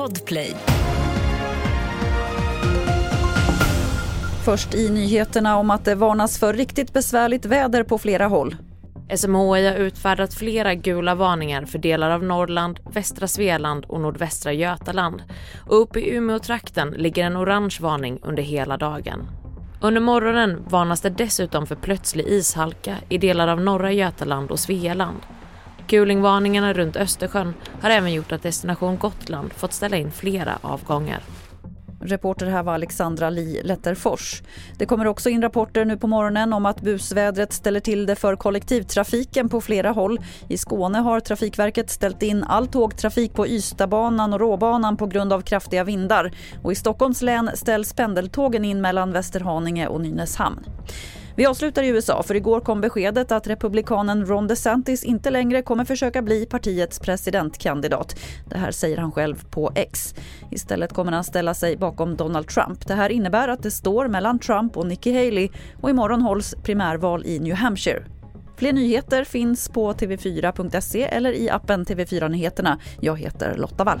Podplay. Först i nyheterna om att det varnas för riktigt besvärligt väder på flera håll. SMHI har utfärdat flera gula varningar för delar av Norrland, västra Svealand och nordvästra Götaland. Och uppe i Umeå-trakten ligger en orange varning under hela dagen. Under morgonen varnas det dessutom för plötslig ishalka i delar av norra Götaland och Svealand. Kulingvarningarna runt Östersjön har även gjort att destination Gotland fått ställa in flera avgångar. Reporter här var Alexandra Li Letterfors. Det kommer också in rapporter nu på morgonen om att busvädret ställer till det för kollektivtrafiken på flera håll. I Skåne har Trafikverket ställt in all tågtrafik på Ystadbanan och Råbanan på grund av kraftiga vindar. Och i Stockholms län ställs pendeltågen in mellan Västerhaninge och Nynäshamn. Vi avslutar i USA för igår kom beskedet att republikanen Ron DeSantis inte längre kommer försöka bli partiets presidentkandidat. Det här säger han själv på X. Istället kommer han ställa sig bakom Donald Trump. Det här innebär att det står mellan Trump och Nikki Haley och imorgon hålls primärval i New Hampshire. Fler nyheter finns på tv4.se eller i appen TV4 Nyheterna. Jag heter Lotta Wall.